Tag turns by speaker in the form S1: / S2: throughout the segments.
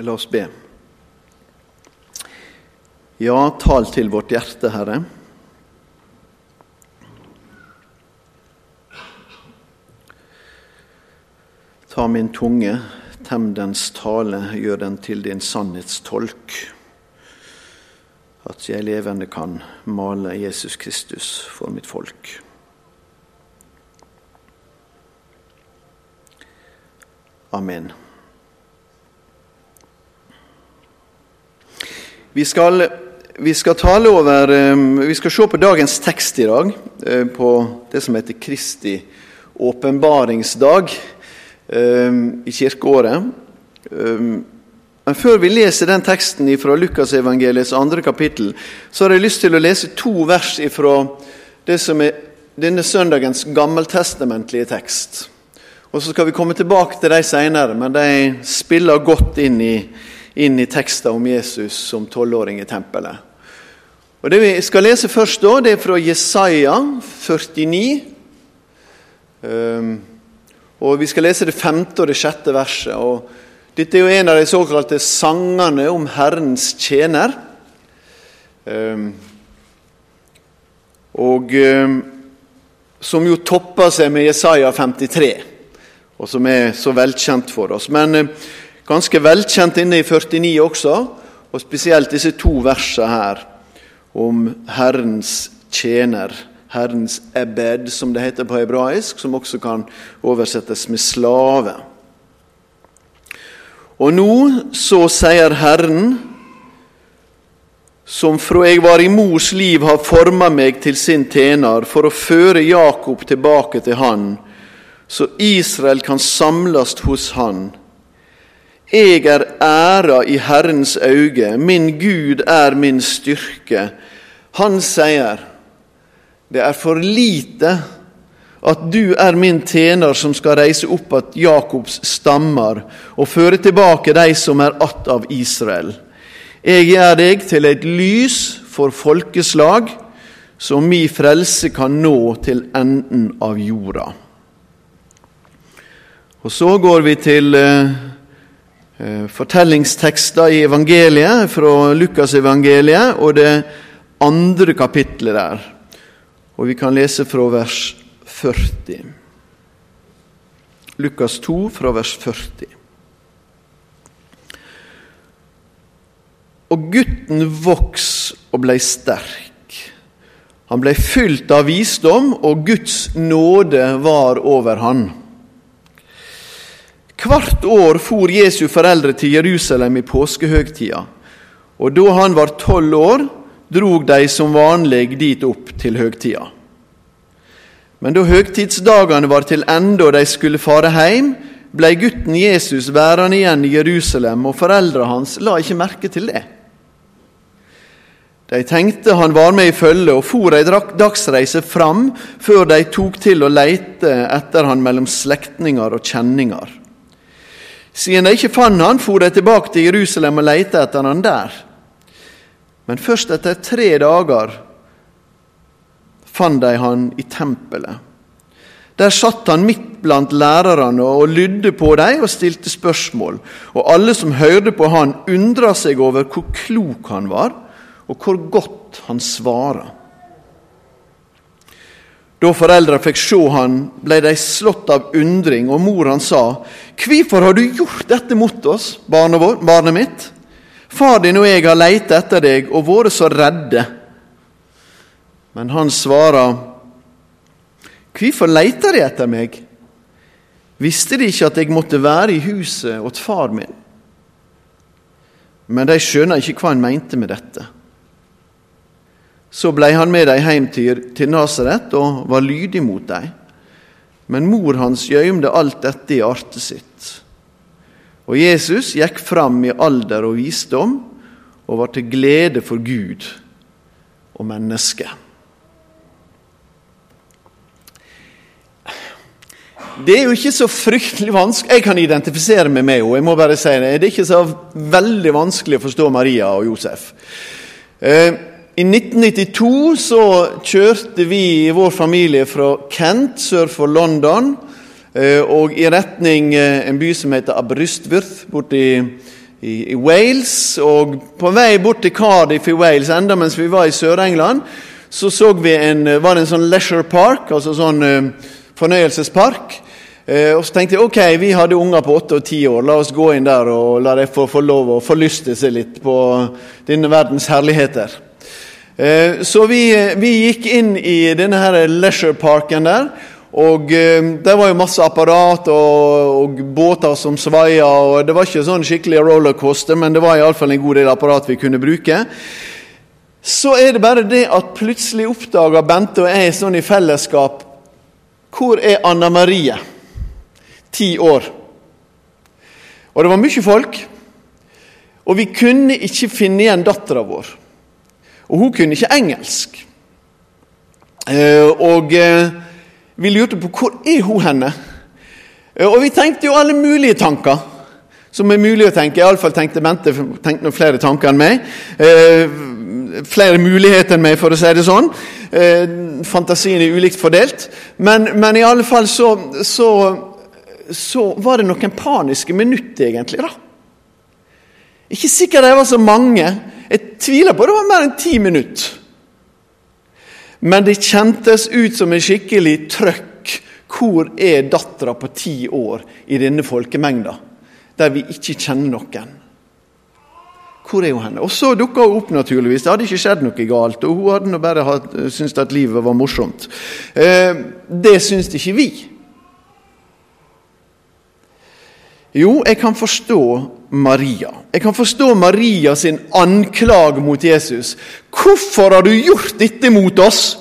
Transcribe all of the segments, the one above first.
S1: La oss be. Ja, tal til vårt hjerte, Herre. Ta min tunge, tem dens tale, gjør den til din sannhetstolk. At jeg levende kan male Jesus Kristus for mitt folk. Amen. Vi skal, vi skal, tale over ehm, Vi skal se på dagens tekst i dag, eh, på det som heter Kristi åpenbaringsdag ehm, i kirkeåret. Ehm, men før vi leser den teksten fra Lukasevangeliets andre kapittel, så har jeg lyst til å lese to vers fra det som er denne søndagens gammeltestamentlige tekst. Og Så skal vi komme tilbake til dem senere, men de spiller godt inn i inn i teksten om Jesus som tolvåring i tempelet. Og Det vi skal lese først, da, det er fra Jesaja 49. Um, og Vi skal lese det femte og det sjette verset. og Dette er jo en av de såkalte sangene om Herrens tjener. Um, og um, Som jo topper seg med Jesaja 53, og som er så velkjent for oss. Men uh, Ganske velkjent inne i 49 også, og spesielt disse to versene her om Herrens tjener, Herrens ebed, som det heter på hebraisk, som også kan oversettes med slave. Og nå så sier Herren, som fra jeg var i mors liv har forma meg til sin tjener, for å føre Jakob tilbake til Han, så Israel kan samles hos Han. Jeg er æra i Herrens auge, min Gud er min styrke. Han sier, det er for lite at du er min tjener som skal reise opp at Jakobs stammer og føre tilbake de som er att av Israel. Jeg gjør deg til et lys for folkeslag, så mi frelse kan nå til enden av jorda. Og Så går vi til Eh, fortellingstekster i evangeliet, fra Lukasevangeliet og det andre kapitlet der. Og vi kan lese fra vers 40. Lukas 2, fra vers 40. Og gutten voks og blei sterk. Han blei fylt av visdom, og Guds nåde var over han. Hvert år for Jesu foreldre til Jerusalem i påskehøgtida, og da han var tolv år, drog de som vanlig dit opp til høgtida. Men da høgtidsdagene var til ende og de skulle fare heim, blei gutten Jesus værende igjen i Jerusalem, og foreldra hans la ikke merke til det. De tenkte han var med i følge, og for ei dagsreise fram før de tok til å leite etter han mellom slektninger og kjenninger. Siden de ikke fant han, for de tilbake til Jerusalem og lette etter han der. Men først etter tre dager fant de han i tempelet. Der satt han midt blant lærerne og lydde på dem og stilte spørsmål. Og alle som hørte på han, undra seg over hvor klok han var, og hvor godt han svara. Da foreldra fikk se han, ble de slått av undring, og mor han sa, Hvorfor har du gjort dette mot oss, barnet, vår, barnet mitt? Far din og jeg har leita etter deg og vært så redde. Men han svarer, Hvorfor leiter de etter meg? Visste de ikke at jeg måtte være i huset åt far min? Men de skjønner ikke hva han mente med dette. Så blei han med dei hjem til, Nasaret og var lydig mot dei. Men mor hans gjøymde alt dette i artet sitt. Og Jesus gikk fram i alder og visdom og var til glede for Gud og mennesket. Det er jo ikke så fryktelig vanskelig Jeg kan identifisere meg med henne. jeg må bare si Det Det er ikke så veldig vanskelig å forstå Maria og Josef. Eh, i 1992 så kjørte vi i vår familie fra Kent sør for London eh, og i retning eh, en by som heter Abrystwirth borti i, i Wales. Og på vei bort til Cardiff i Wales, enda mens vi var i Sør-England, så, så vi en, var det en sånn leisure park, altså sånn fornøyelsespark. Og så tenkte jeg ok, vi hadde unger på åtte og ti år, la oss gå inn der og la dem få, få lov å forlyste seg litt på denne verdens herligheter. Uh, så vi, vi, gikk inn i denne her leisure parken der. Og eh, Det var jo masse apparat og, og båter som svaia. og Det var ikke sånn skikkelig rollercoaster, men det var iallfall en god del apparat vi kunne bruke. Så er det bare det at plutselig oppdaga Bente og jeg sånn i fellesskap Hvor er Anna Marie? Ti år. Og det var mye folk. Og vi kunne ikke finne igjen dattera vår. Og hun kunne ikke engelsk. Eh, og eh, vi lurte på hvor er hun henne eh, Og vi tenkte jo alle mulige tanker som er mulig å tenke. Iallfall tenkte Bente tenkte noen flere tanker enn meg. Flere muligheter enn meg, for å si det sånn. Fantasien er ulikt fordelt. Men, men i alle fall så, så, så, var det noen paniske minutter, egentlig. da. Ikke sikkert det var så mange. Jeg tviler på det var mer enn ti minutter. Men det kjentes ut som en skikkelig trøkk. Hvor er dattera på ti år i denne folkemengda, der vi ikke kjenner noen? Hvor er hun henne? Og så dukka hun opp, naturligvis. Det hadde ikke skjedd noe galt. Og hun hadde bare syntes at livet var morsomt. Eh, det syns ikke vi. Jo, jeg kan forstå Maria. Jeg kan forstå Maria sin anklag mot Jesus. 'Hvorfor har du gjort dette mot oss?'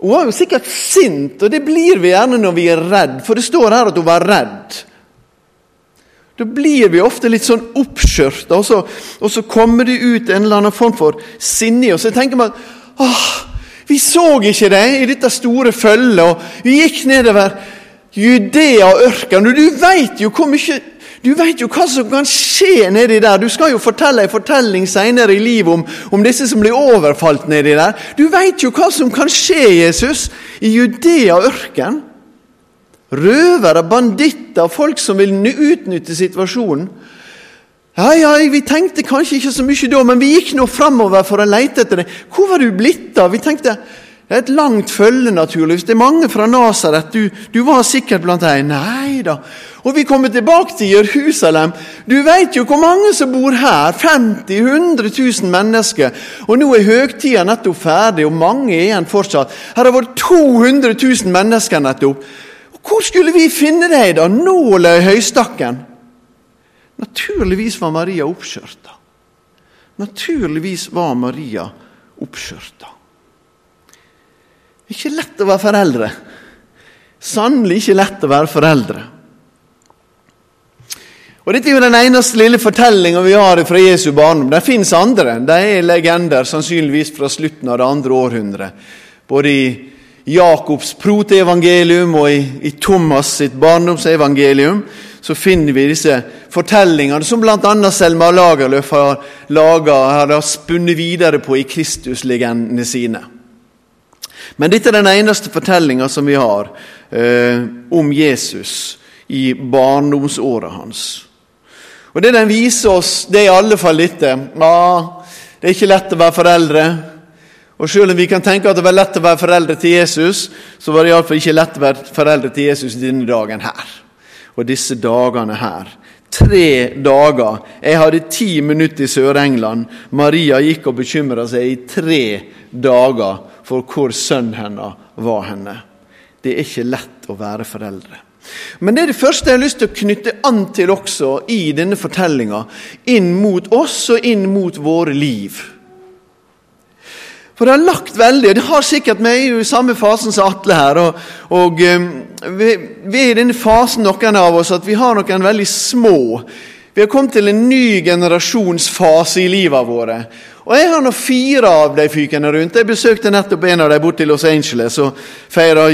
S1: Hun var jo sikkert sint, og det blir vi gjerne når vi er redd, for det står her at hun var redd. Da blir vi ofte litt sånn oppskjørta, og, og, så kommer det ut en eller annen form for sinne. i oss. Jeg tenker meg åh, vi så ikke deg i dette store følget, og vi gikk nedover Judea og ørkenen. Og du veit jo hvor mye du vet jo hva som kan skje nedi der. Du skal jo fortelle en fortelling senere i livet om, om disse som blir overfalt nedi der. Du vet jo hva som kan skje, Jesus, i Judea ørken. Røvere, banditter, folk som vil utnytte situasjonen. Ja, ja, Vi tenkte kanskje ikke så mye da, men vi gikk nå framover for å lete etter det. Hvor var du blitt av? Vi tenkte det er et langt følge, naturligvis. Det er mange fra Nasaret. Du, du, var sikkert blant dem. Nei da. Og vi kommer tilbake til Jerusalem. Du vet jo hvor mange som bor her. 50 100 000 mennesker. Og nå er høgtida nettopp ferdig, og mange er igjen fortsatt. Her har vært 200 000 mennesker nettopp. Hvor skulle vi finne deg, da? Nåla i høystakken? Naturligvis var Maria oppskjørta. Naturligvis var Maria oppskjørta. Ikke lett å være foreldre. Sannelig ikke lett å være foreldre. Og Dette er jo den eneste lille fortellinga vi har fra Jesu barndom. Det fins andre. De er legender, sannsynligvis fra slutten av det andre århundret. Både i Jakobs proteevangelium og i, i Thomas sitt barndomsevangelium så finner vi disse fortellingene som bl.a. Selma Lagerlöf har, laget, har spunnet videre på i Kristuslegendene sine. Men dette er den eneste fortellinga som vi har eh, om Jesus i barndomsåret hans. Og Det den viser oss, det er i alle fall dette. Ja, det er ikke lett å være foreldre. Og Selv om vi kan tenke at det var lett å være foreldre til Jesus, så var det iallfall ikke lett å være foreldre til Jesus denne dagen her. Og disse dagene her. Tre dager. Jeg hadde ti minutter i Sør-England. Maria gikk og bekymra seg i tre dager for hvor sønnen hennes var henne. Det er ikke lett å være foreldre. Men det er det første jeg har lyst til å knytte an til også i denne fortellinga, inn mot oss og inn mot våre liv. For det har lagt veldig, og det har sikkert meg i samme fasen som Atle her. og, og um, vi, vi, er i denne fasen, noen av oss, at vi har noen veldig små. Vi har kommet til en ny generasjonsfase i livet våre. Og jeg har nå fire av de fykene rundt. Jeg besøkte nettopp en av dem borte i Los Angeles og feira,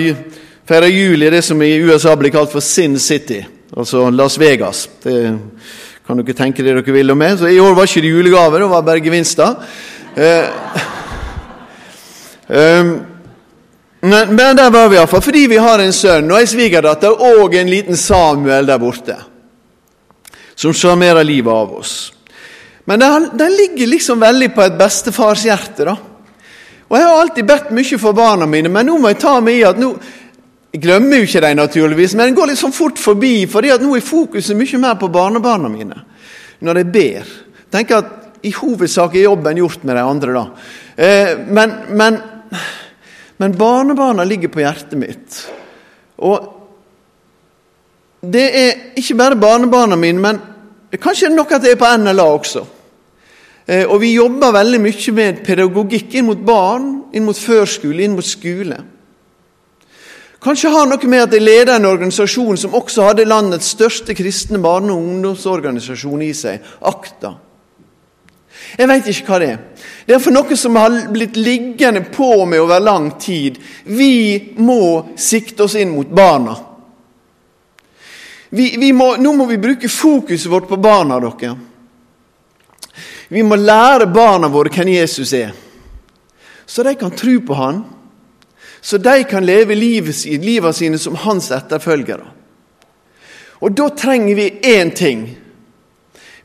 S1: jul i det som i USA blir kalt for Sin City, altså Las Vegas. Det kan dere tenke det dere vil om meg. Så I år var ikke det julegave, det var bare gevinster. Eh, men, men der var vi iallfall, fordi vi har en sønn og ei svigerdatter og en liten Samuel der borte. Som sjarmerer livet av oss. Men den, ligger liksom veldig på et bestefarshjerte. da. Og Jeg har alltid bedt mye for barna mine, men nå må jeg ta meg i at nå Jeg glemmer jo ikke dem, naturligvis, men jeg går litt sånn fort forbi, fordi at nå er fokuset mye mer på barnebarna mine når jeg ber. Tenker at i hovedsak er jobben gjort med de andre, da. Eh, men, men, men barnebarna ligger på hjertet mitt. Og det er ikke bare barnebarna mine, men kanskje nok at det er på NLA også. Eh, og vi jobber veldig mye med pedagogikk inn mot barn, inn mot førskole, inn mot skole. Kanskje har noe med at jeg leder en organisasjon som også hadde landets største kristne barne- og ungdomsorganisasjon i seg, AKTA. Jeg veit ikke hva det er. Det er for noe som har blitt liggende på meg over lang tid. Vi må sikte oss inn mot barna. Vi, vi må, nå må vi bruke fokuset vårt på barna, dere. Vi må lære barna våre hvem Jesus er, så de kan tro på han, så de kan leve livet, livet sine som hans etterfølgere. Og da trenger vi én ting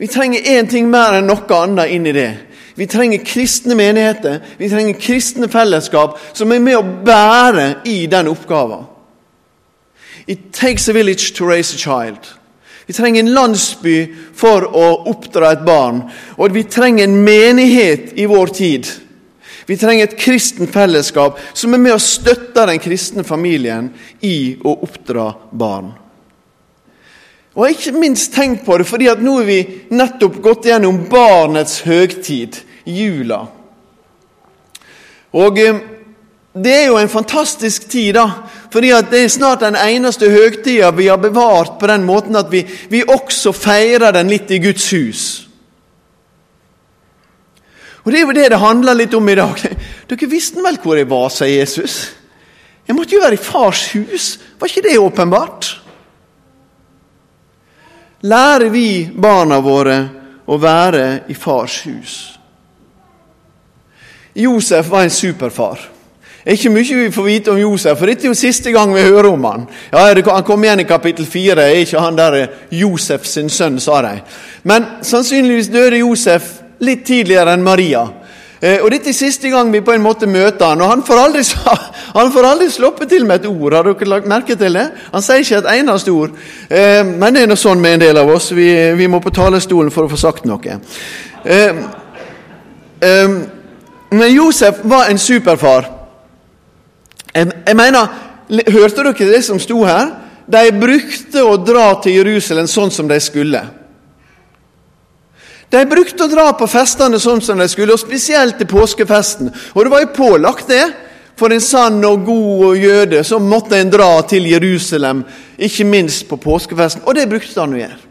S1: vi trenger én ting mer enn noe annet inn i det. Vi trenger kristne menigheter, vi trenger kristne fellesskap som er med å bære i den oppgaven. It takes a village to raise a child. Vi trenger en landsby for å oppdra et barn. Og vi trenger en menighet i vår tid. Vi trenger et kristent fellesskap som er med å støtte den kristne familien i å oppdra barn. Og jeg har ikke minst tenkt på det fordi at nå har vi nettopp gått gjennom barnets høgtid, jula. Og eh, det er jo en fantastisk tid, da. fordi det er snart den eneste høgtida vi har bevart på den måten at vi, vi også feirer den litt i Guds hus. Og Det er jo det det handler litt om i dag. Dere visste vel hvor jeg var, sa Jesus. Jeg måtte jo være i fars hus. Var ikke det åpenbart? lærer vi barna våre å være i fars hus. Josef var en superfar. Er ikke mye vi får vite om Josef, for dette er jo siste gang vi hører om han. Ja, Han kom igjen i kapittel fire. Er ikke han der Josef sin sønn, sa de. Men sannsynligvis døde Josef litt tidligere enn Maria. Eh, og Dette er siste gang vi på en måte møter han, og han får aldri, han får aldri sluppet til med et ord. Har dere lagt merke til det? Han sier ikke et eneste ord. Eh, men det er noe sånn med en del av oss. Vi, vi må på talerstolen for å få sagt noe. Eh, men Josef var en superfar. Jeg mener, Hørte dere det som sto her? De brukte å dra til Jerusalem sånn som de skulle. De brukte å dra på festene sånn som de skulle, og spesielt til påskefesten. Og det var jo pålagt, det. For en sann og god jøde så måtte en dra til Jerusalem, ikke minst på påskefesten. Og det brukte han å gjøre.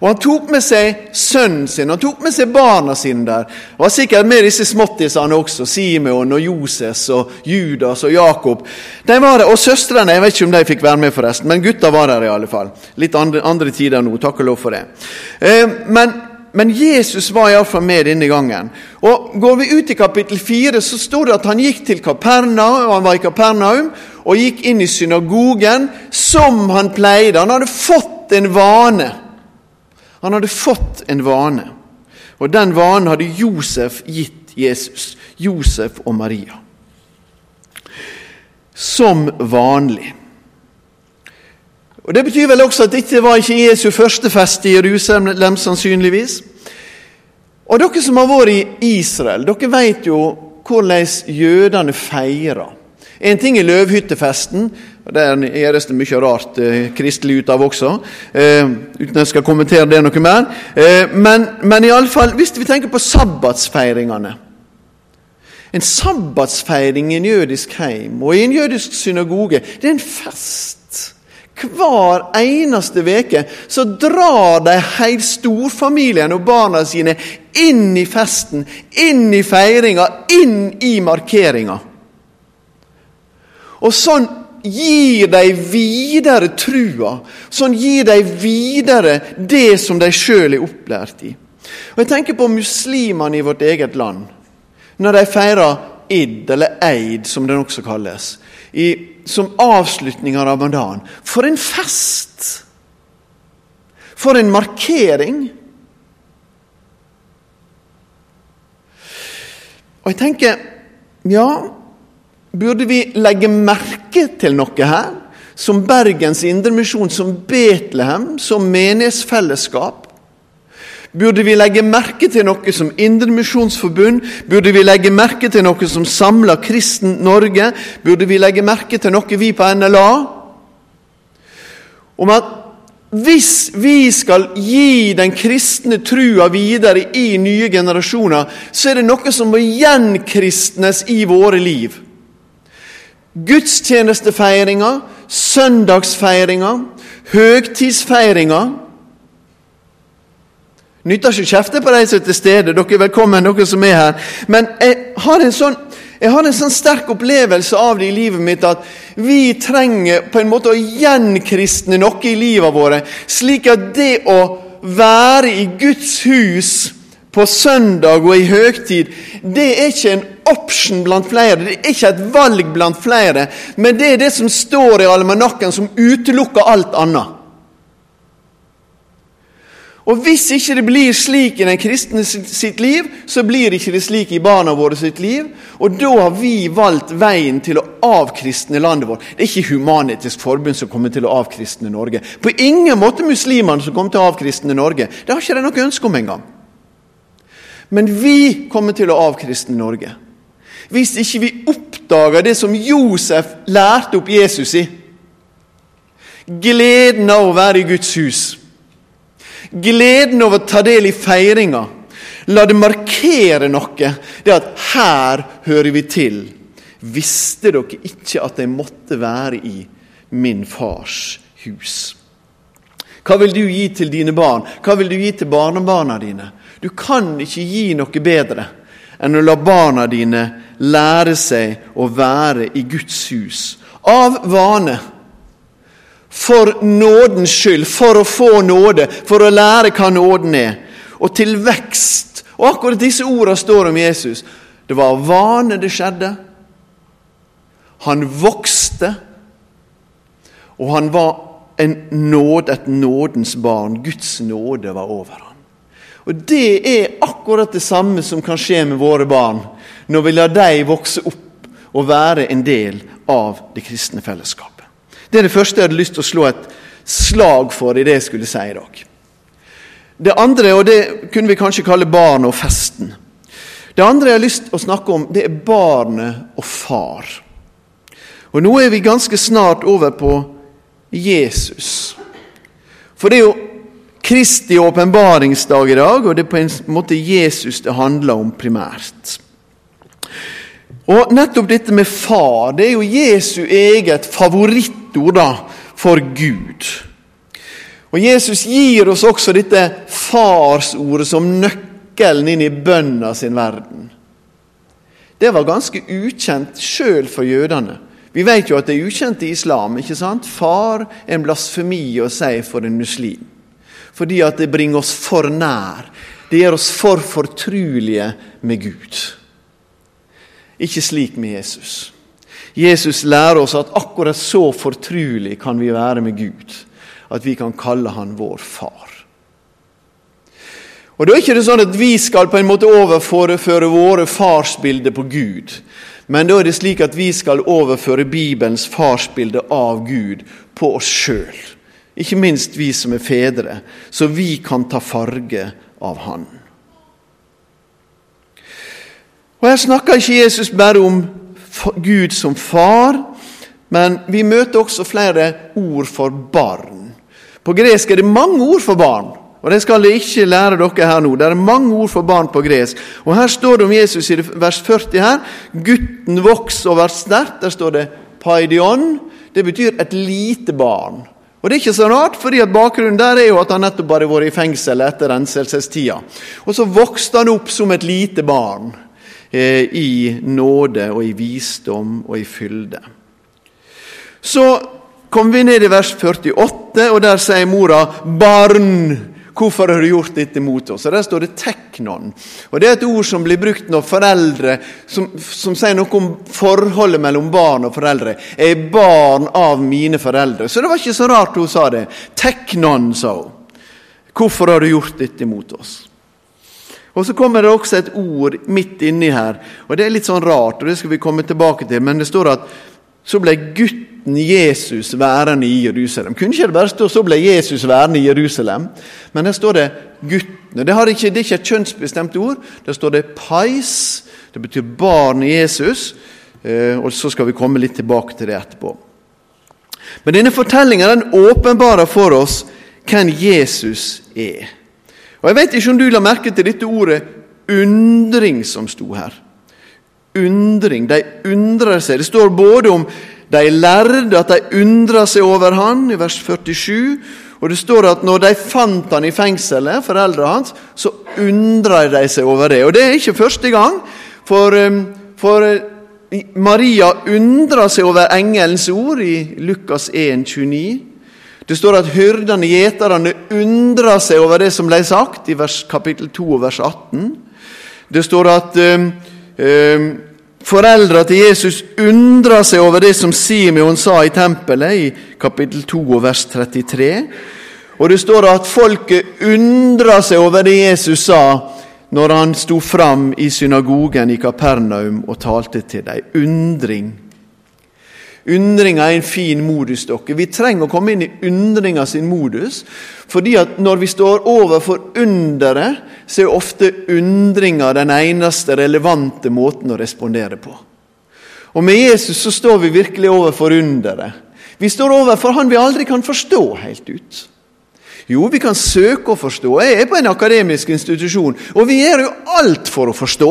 S1: Og Han tok med seg sønnen sin, han tok med seg barna sine der. Og var sikkert med disse småttisene også, Simeon og Joses og Judas og Jakob. De var der, Og søstrene, jeg vet ikke om de fikk være med, forresten, men gutta var der i alle fall. Litt andre, andre tider nå, takk og lov for det. Eh, men men Jesus var iallfall med denne gangen. Og Går vi ut i kapittel 4, så står det at han gikk til Kapernaum, han var i Kapernaum og gikk inn i synagogen som han pleide. Han hadde fått en vane. Han hadde fått en vane. Og den vanen hadde Josef gitt Jesus. Josef og Maria. Som vanlig. Og Det betyr vel også at dette var ikke Jesu første fest i Jerusalem, sannsynligvis. Og dere som har vært i Israel, dere vet jo hvordan jødene feirer. En ting er løvhyttefesten, der gjøres det mye rart eh, kristelig ut av også, eh, uten at jeg skal kommentere det noe mer. Eh, men, men iallfall, hvis vi tenker på sabbatsfeiringene En sabbatsfeiring i en jødisk heim og i en jødisk synagoge, det er en fest. Hver eneste veke så drar de hele storfamilien og barna sine inn i festen, inn i feiringa, inn i markeringa. Og sånn gir de videre trua. Sånn gir de videre det som de sjøl er opplært i. Og Jeg tenker på muslimene i vårt eget land. Når de feirer id, eller eid, som den også kalles. I som avslutning av ramadan. For en fest! For en markering! Og jeg tenker, ja Burde vi legge merke til noe her? Som Bergens Indremisjon, som Betlehem, som menighetsfellesskap? Burde vi legge merke til noe som Indremisjonsforbund? Burde vi legge merke til noe som samler kristen Norge? Burde vi legge merke til noe vi på NLA? Om at hvis vi skal gi den kristne trua videre i nye generasjoner, så er det noe som må gjenkristnes i våre liv. Gudstjenestefeiringa, søndagsfeiringa, høgtidsfeiringa. Nytter ikke å kjefte på de som er til stede, dere er velkommen, dere som er her. Men jeg har en sånn har en sånn sterk opplevelse av det i livet mitt at vi trenger på en måte å gjenkristne noe i livet våre, slik at det å være i Guds hus på søndag og i høgtid, det er ikke en option blant flere, det er ikke et valg blant flere, men det er det som står i almanakken, som utelukker alt annet. Og Hvis ikke det blir slik i den kristne sitt liv, så blir det ikke det slik i barna våre sitt liv. Og da har vi valgt veien til å avkristne landet vårt. Det er ikke Human-Etisk Forbund som kommer til å avkristne Norge. På ingen måte muslimene som kommer til å avkristne Norge. Det har ikke de noe ønske om engang. Men vi kommer til å avkristne Norge. Hvis ikke vi oppdager det som Josef lærte opp Jesus i. Gleden av å være i Guds hus Gleden av å ta del i feiringa. La det markere noe. Det at her hører vi til. Visste dere ikke at jeg måtte være i min fars hus? Hva vil du gi til dine barn? Hva vil du gi til barnebarna dine? Du kan ikke gi noe bedre enn å la barna dine lære seg å være i Guds hus. Av vane for nådens skyld, for å få nåde, for å lære hva nåden er, og til vekst. Og akkurat disse ordene står om Jesus. Det var av vane det skjedde. Han vokste, og han var en nåde, et nådens barn. Guds nåde var over ham. Og Det er akkurat det samme som kan skje med våre barn når vi lar dem vokse opp og være en del av det kristne fellesskapet. Det er det første jeg hadde lyst til å slå et slag for i det jeg skulle si i dag. Det andre, og det kunne vi kanskje kalle barn og festen. Det andre jeg har lyst til å snakke om, det er barnet og far. Og Nå er vi ganske snart over på Jesus. For det er jo Kristi åpenbaringsdag i dag, og det er på en måte Jesus det handler om primært. Og nettopp dette med far, det er jo Jesu eget favorittord da, for Gud. Og Jesus gir oss også dette farsordet som nøkkelen inn i bønna sin verden. Det var ganske ukjent sjøl for jødene. Vi vet jo at det er ukjent i islam. ikke sant? Far er en blasfemi å si for en muslim. Fordi at det bringer oss for nær. Det gjør oss for fortrulige med Gud. Ikke slik med Jesus. Jesus lærer oss at akkurat så fortrulig kan vi være med Gud at vi kan kalle han vår far. Og Da er ikke sånn at vi skal på en måte overføre våre farsbilder på Gud. Men da er det slik at vi skal overføre Bibelens farsbilde av Gud på oss sjøl. Ikke minst vi som er fedre, så vi kan ta farge av Han. Og Her snakker ikke Jesus bare om Gud som far, men vi møter også flere ord for barn. På gresk er det mange ord for barn. Og Det skal jeg ikke lære dere her nå. Det er mange ord for barn på gresk. Og Her står det om Jesus i vers 40 her. Gutten vokser og blir sterkt. Der står det paidion. Det betyr et lite barn. Og Det er ikke så rart, fordi at bakgrunnen der er jo at han nettopp har vært i fengsel etter renselsestida. Og så vokste han opp som et lite barn. Eh, i nåde og i visdom og i fylde. Så kom vi ned i vers 48, og der sier mora 'barn'. Hvorfor har du gjort dette mot oss? Og Der står det 'teknon'. Og Det er et ord som blir brukt når foreldre som, som sier noe om forholdet mellom barn og foreldre. Jeg er barn av mine foreldre. Så det var ikke så rart hun sa det. Teknon, sa hun. Hvorfor har du gjort dette mot oss? Og Så kommer det også et ord midt inni her, og det er litt sånn rart, og det skal vi komme tilbake til, men det står at så ble gutten Jesus værende i Jerusalem. Kunne ikke det bare stå 'så ble Jesus værende i Jerusalem'? Men der står det 'guttene'. Det, ikke, det er ikke et kjønnsbestemt ord. Der står det 'pais'. Det betyr barn i Jesus. Eh, og Så skal vi komme litt tilbake til det etterpå. Men denne fortellinga åpenbarer for oss hvem Jesus er. Og Jeg vet ikke om du la merke til dette ordet 'undring' som sto her. Undring. De undrer seg. Det står både om de lærde, at de undra seg over han, i vers 47. Og det står at når de fant han i fengselet, foreldrene hans, så undra de seg over det. Og det er ikke første gang, for, um, for uh, Maria undra seg over engelens ord i Lukas 1, 29. Det står at hyrdene, gjeterne, undra seg over det som ble sagt, i vers, kapittel 2 og vers 18. Det står at um, um, foreldra til Jesus undra seg over det som Simeon sa i tempelet, i kapittel 2 og vers 33. Og det står at folket undra seg over det Jesus sa når han sto fram i synagogen i Kapernaum og talte til dem. Undring. Undringa er en fin modus. dere. Vi trenger å komme inn i undringa sin modus. fordi at når vi står overfor underet, så er ofte undringa den eneste relevante måten å respondere på. Og med Jesus så står vi virkelig overfor underet. Vi står overfor han vi aldri kan forstå helt ut. Jo, vi kan søke å forstå. Jeg er på en akademisk institusjon, og vi gjør jo alt for å forstå.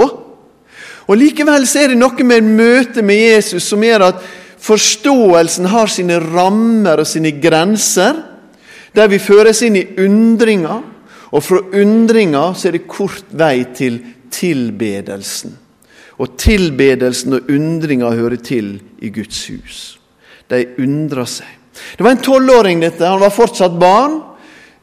S1: Og Likevel så er det noe med møtet med Jesus som gjør at Forståelsen har sine rammer og sine grenser, der vi føres inn i undringa. Og fra undringa så er det kort vei til tilbedelsen. Og tilbedelsen og undringa hører til i Guds hus. De undrer seg. Det var en tolvåring, dette. Han var fortsatt barn.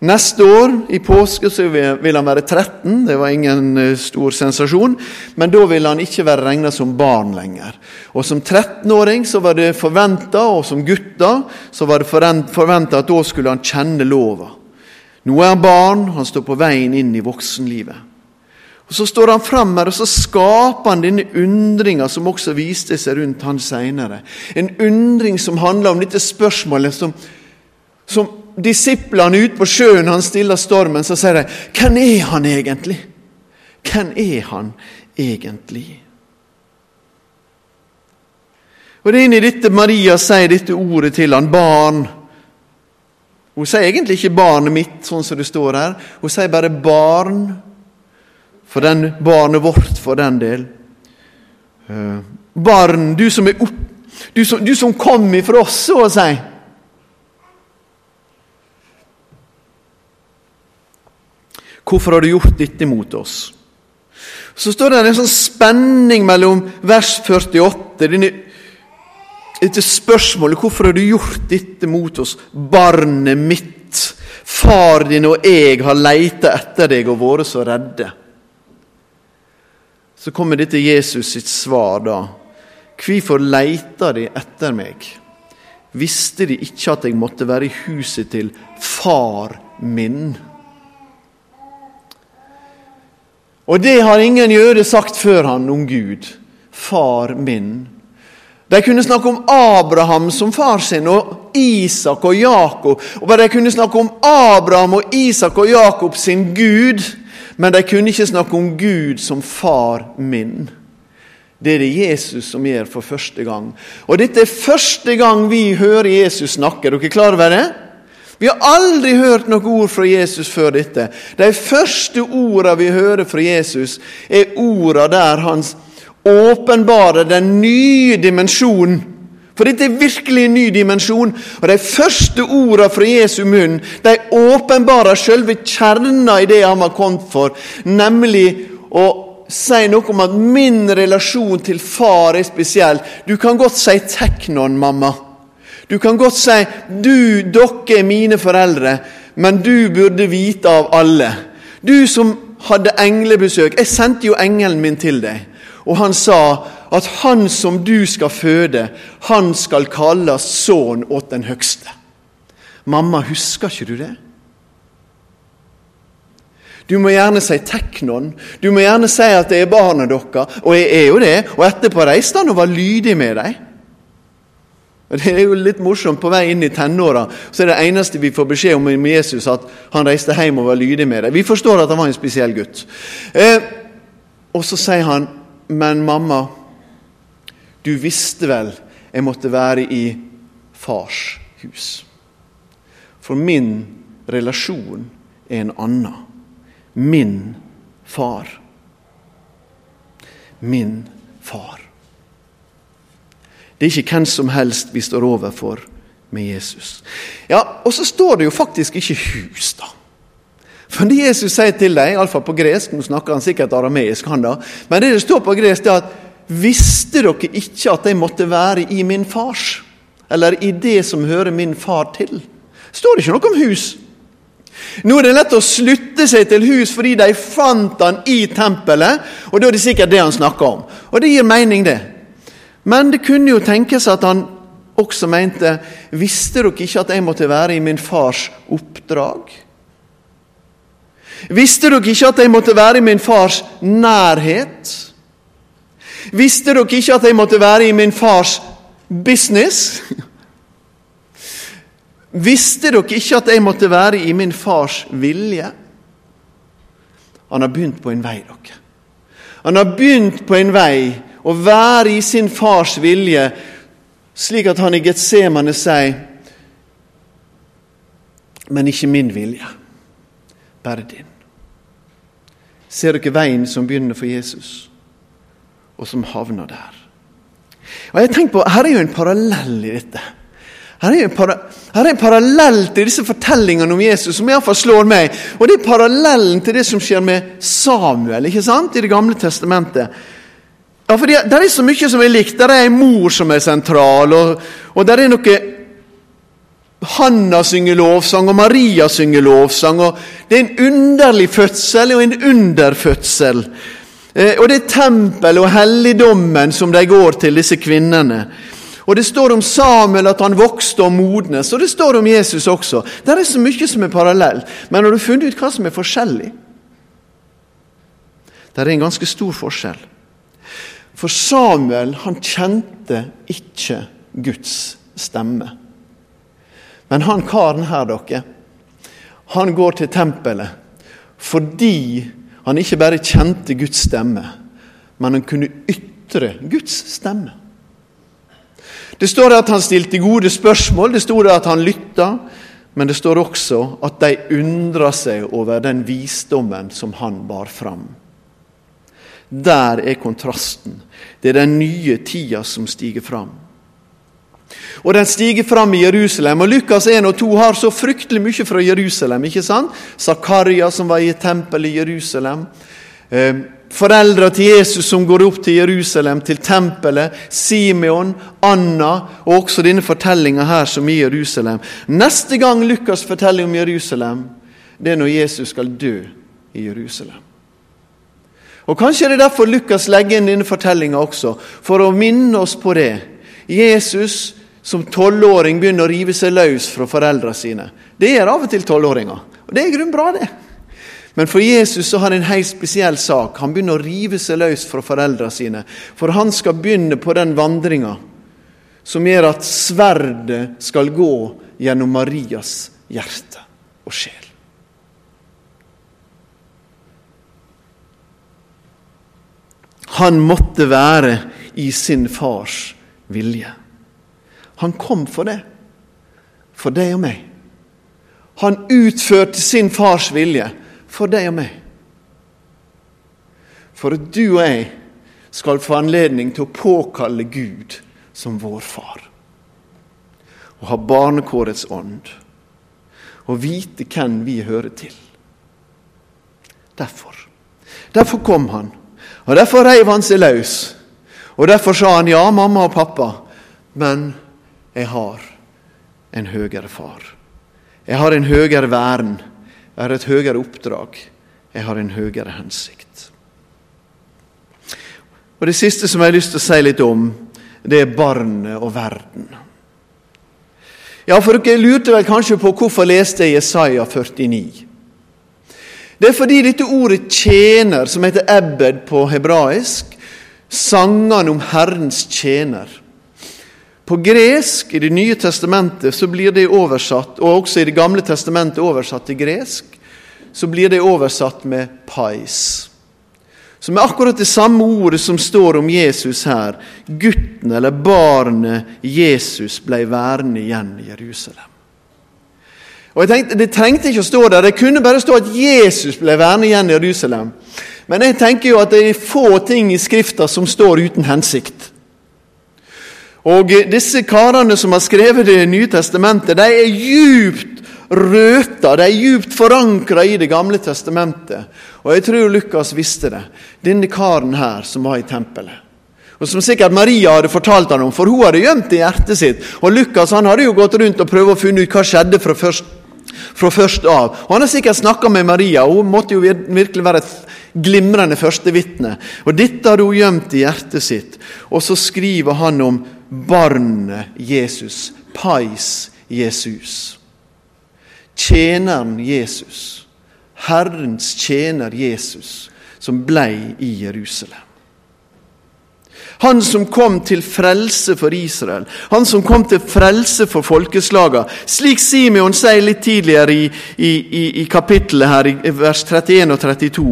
S1: Neste år, i påske, så vil han være 13. Det var ingen eh, stor sensasjon. Men da vil han ikke være regna som barn lenger. Og Som 13-åring så var det forventa, og som gutta så var det forventa at da skulle han kjenne lova. Nå er han barn, han står på veien inn i voksenlivet. Og Så står han fram her, og så skaper han denne undringa som også viste seg rundt han seinere. En undring som handler om dette spørsmålet som, som disiplene ute på sjøen han stiller stormen, så sier de 'Hvem er han egentlig?' Hvem er han egentlig? Og Det er inn i dette Maria sier dette ordet til han, barn. Hun sier egentlig ikke 'barnet mitt', sånn som det står her. Hun sier bare 'barn', for den barnet vårt, for den del. Uh, barn, du som er opp, du som, du som kom ifra oss, så å si. Hvorfor har du gjort dette mot oss? Så står det en sånn spenning mellom vers 48, denne, dette spørsmålet hvorfor har du gjort dette mot oss, barnet mitt? Far din og jeg har leita etter deg og vært så redde. Så kommer dette Jesus sitt svar da. Hvorfor leita de etter meg? Visste de ikke at jeg måtte være i huset til far min? Og det har ingen jøde sagt før han om Gud. Far min. De kunne snakke om Abraham som far sin, og Isak og Jakob. Og De kunne snakke om Abraham og Isak og Jakob sin Gud, men de kunne ikke snakke om Gud som far min. Det er det Jesus som gjør for første gang. Og dette er første gang vi hører Jesus snakke. Er dere klar over det? Vi har aldri hørt noe ord fra Jesus før dette. De første ordene vi hører fra Jesus, er ordene der hans åpenbarer den nye dimensjonen. For dette er virkelig en ny dimensjon. Og De første ordene fra Jesu munn de åpenbarer selve kjerna i det han var kommet for, nemlig å si noe om at min relasjon til far er spesiell. Du kan godt si 'teknon, mamma'. Du kan godt si du, dere er mine foreldre, men du burde vite av alle. Du som hadde englebesøk. Jeg sendte jo engelen min til deg. Og han sa at han som du skal føde, han skal kalles sønn åt den høgste. Mamma, husker ikke du det? Du må gjerne si teknon. Du må gjerne si at det er barna deres. Og jeg er jo det. Og etterpå reiste han og var lydig med dem. Det er jo litt morsomt. På vei inn i tenåra så er det eneste vi får beskjed om med Jesus, at han reiste hjem og var lydig med det. Vi forstår at han var en spesiell gutt. Eh, og så sier han, 'Men mamma, du visste vel jeg måtte være i fars hus.' For min relasjon er en annen. Min far. Min far. Det er ikke hvem som helst vi står overfor med Jesus. Ja, Og så står det jo faktisk ikke hus, da. For det Jesus sier til dem, iallfall på gresk, nå snakker han sikkert arameisk, han da, men det det står på gresk, det er at Visste dere ikke at jeg måtte være i min fars, eller i det som hører min far til? Står det ikke noe om hus? Nå er det lett å slutte seg til hus fordi de fant han i tempelet, og da er det sikkert det han snakker om. Og det gir mening, det. Men det kunne jo tenkes at han også mente Visste dere ikke at jeg måtte være i min fars oppdrag? Visste dere ikke at jeg måtte være i min fars nærhet? Visste dere ikke at jeg måtte være i min fars business? Visste dere ikke at jeg måtte være i min fars vilje? Han har begynt på en vei, dere. Han har begynt på en vei å være i sin fars vilje, slik at han i Getsemane sier Men ikke min vilje, bare din. Ser dere veien som begynner for Jesus, og som havner der? Og jeg tenker på, Her er jo en parallell i dette. Her er, para, her er en parallell til disse fortellingene om Jesus som iallfall slår meg. Og det er parallellen til det som skjer med Samuel ikke sant, i Det gamle testamentet. Ja, for Det er så mye som er likt. Der er en mor som er sentral, og, og der er noe Hanna synger lovsang, og Maria synger lovsang. og Det er en underlig fødsel og en underfødsel. Eh, og det er tempelet og helligdommen som de går til, disse kvinnene. Og Det står om Samuel at han vokste og modnes, og det står om Jesus også. Det er så mye som er parallell. Men har du funnet ut hva som er forskjellig? Det er en ganske stor forskjell. For Samuel han kjente ikke Guds stemme. Men han karen her, dere, han går til tempelet fordi han ikke bare kjente Guds stemme, men han kunne ytre Guds stemme. Det står at han stilte gode spørsmål, det står at han lytta, men det står også at de undra seg over den visdommen som han bar fram. Der er kontrasten. Det er den nye tida som stiger fram. Og den stiger fram i Jerusalem. og Lukas 1 og 2 har så fryktelig mye fra Jerusalem. ikke sant? Zakaria som var i tempelet i Jerusalem. Eh, Foreldra til Jesus som går opp til Jerusalem, til tempelet. Simeon, Anna og også denne fortellinga her som i Jerusalem. Neste gang Lukas forteller om Jerusalem, det er når Jesus skal dø i Jerusalem. Og Kanskje er det derfor Lukas legger inn denne fortellinga også, for å minne oss på det. Jesus som tolvåring begynner å rive seg løs fra foreldra sine. Det gjør av og til tolvåringer. Og det er i grunnen bra, det. Men for Jesus så har han en helt spesiell sak. Han begynner å rive seg løs fra foreldrene sine. For han skal begynne på den vandringa som gjør at sverdet skal gå gjennom Marias hjerte og sjel. Han måtte være i sin fars vilje. Han kom for det. For deg og meg. Han utførte sin fars vilje for deg og meg. For at du og jeg skal få anledning til å påkalle Gud som vår far. Og ha barnekårets ånd. Og vite hvem vi hører til. Derfor. Derfor kom han. Og derfor reiv han seg løs. Og derfor sa han ja, mamma og pappa, men jeg har en høyere far. Jeg har en høyere vern. jeg har et høyere oppdrag. Jeg har en høyere hensikt. Og Det siste som jeg har lyst til å si litt om, det er barnet og verden. Ja, for Dere lurte vel kanskje på hvorfor leste jeg Jesaja 49. Det er fordi dette ordet 'tjener', som heter ebbed på hebraisk, sangene om Herrens tjener. På gresk, i Det nye testamentet, så blir det oversatt, og også i Det gamle testamentet oversatt til gresk, så blir det oversatt med 'pais'. Som er akkurat det samme ordet som står om Jesus her. Gutten eller barnet Jesus ble værende igjen i Jerusalem. Og jeg tenkte, Det trengte ikke å stå der, det kunne bare stå at Jesus ble værende igjen i Jerusalem. Men jeg tenker jo at det er få ting i Skrifta som står uten hensikt. Og disse karene som har skrevet Det nye testamentet, de er djupt røta, de er djupt forankra i Det gamle testamentet. Og jeg tror Lukas visste det. Denne karen her som var i tempelet. Og Som sikkert Maria hadde fortalt han om, for hun hadde gjemt det i hjertet sitt. Og Lukas han hadde jo gått rundt og prøvd å finne ut hva skjedde fra først, fra først av. Og Han har sikkert snakka med Maria, hun måtte jo virkelig være et glimrende førstevitne. Og dette hadde hun gjemt i hjertet sitt. Og så skriver han om barnet Jesus. Pais Jesus. Tjeneren Jesus. Herrens tjener Jesus, som blei i Jerusalem. Han som kom til frelse for Israel, han som kom til frelse for folkeslaga. Slik Simeon sier litt tidligere i, i, i, i kapittelet her, i vers 31 og 32.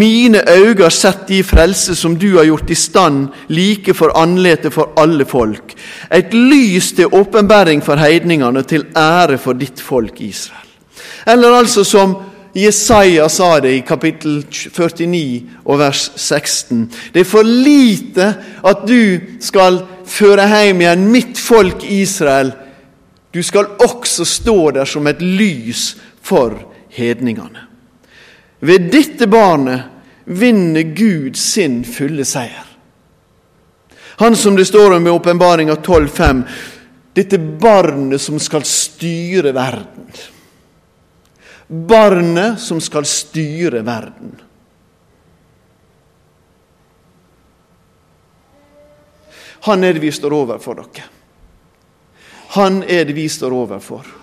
S1: Mine øyne har sett de frelse som du har gjort i stand, like for anletet for alle folk. Et lys til åpenbæring for heidningene, til ære for ditt folk Israel. Eller altså som Jesaja sa det i kapittel 49 og vers 16. Det er for lite at du skal føre hjem igjen mitt folk Israel. Du skal også stå der som et lys for hedningene. Ved dette barnet vinner Gud sin fulle seier. Han som det står om i åpenbaringa 12,5, dette barnet som skal styre verden barnet som skal styre verden. Han er det vi står overfor, dere. Han er det vi står overfor.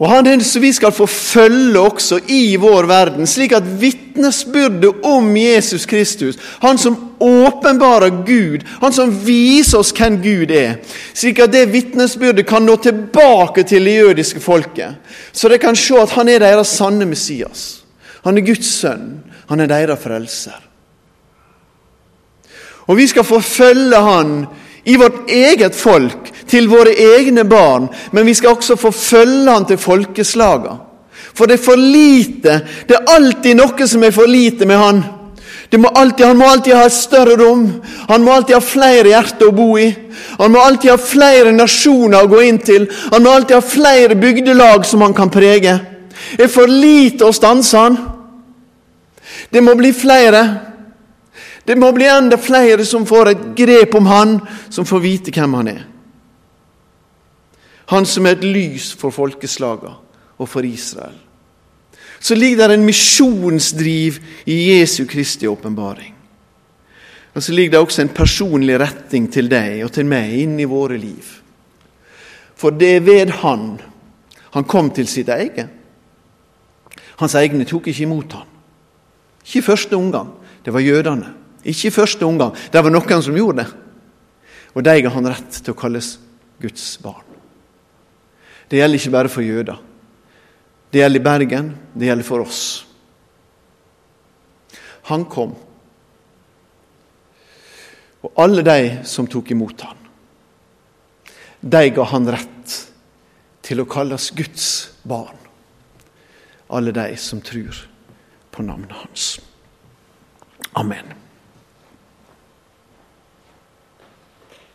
S1: Og Han er som vi skal få følge også i vår verden, slik at vitnesbyrdet om Jesus Kristus, han som åpenbarer Gud, han som viser oss hvem Gud er, slik at det vitnesbyrdet kan nå tilbake til det jødiske folket, så de kan se at han er deres sanne Messias. Han er Guds sønn. Han er deres frelser. Og vi skal få følge han i vårt eget folk, til våre egne barn, men vi skal også få følge han til folkeslaga. For det er for lite. Det er alltid noe som er for lite med han. Må alltid, han må alltid ha et større rom. Han må alltid ha flere hjerter å bo i. Han må alltid ha flere nasjoner å gå inn til. Han må alltid ha flere bygdelag som han kan prege. Det er for lite å stanse han. Det må bli flere. Det må bli enda flere som får et grep om han, som får vite hvem han er. Han som er et lys for folkeslaga og for Israel. Så ligger det en misjonsdriv i Jesu Kristi åpenbaring. Og så ligger det også en personlig retning til deg og til meg inn i våre liv. For det er ved Han han kom til sitt eget. Hans egne tok ikke imot han. Ikke i første omgang. Det var jødene. Ikke i første omgang. Det var noen som gjorde det. Og de ga han rett til å kalles Guds barn. Det gjelder ikke bare for jøder. Det gjelder i Bergen, det gjelder for oss. Han kom. Og alle de som tok imot han, de ga han rett til å kalles Guds barn. Alle de som tror på navnet hans. Amen.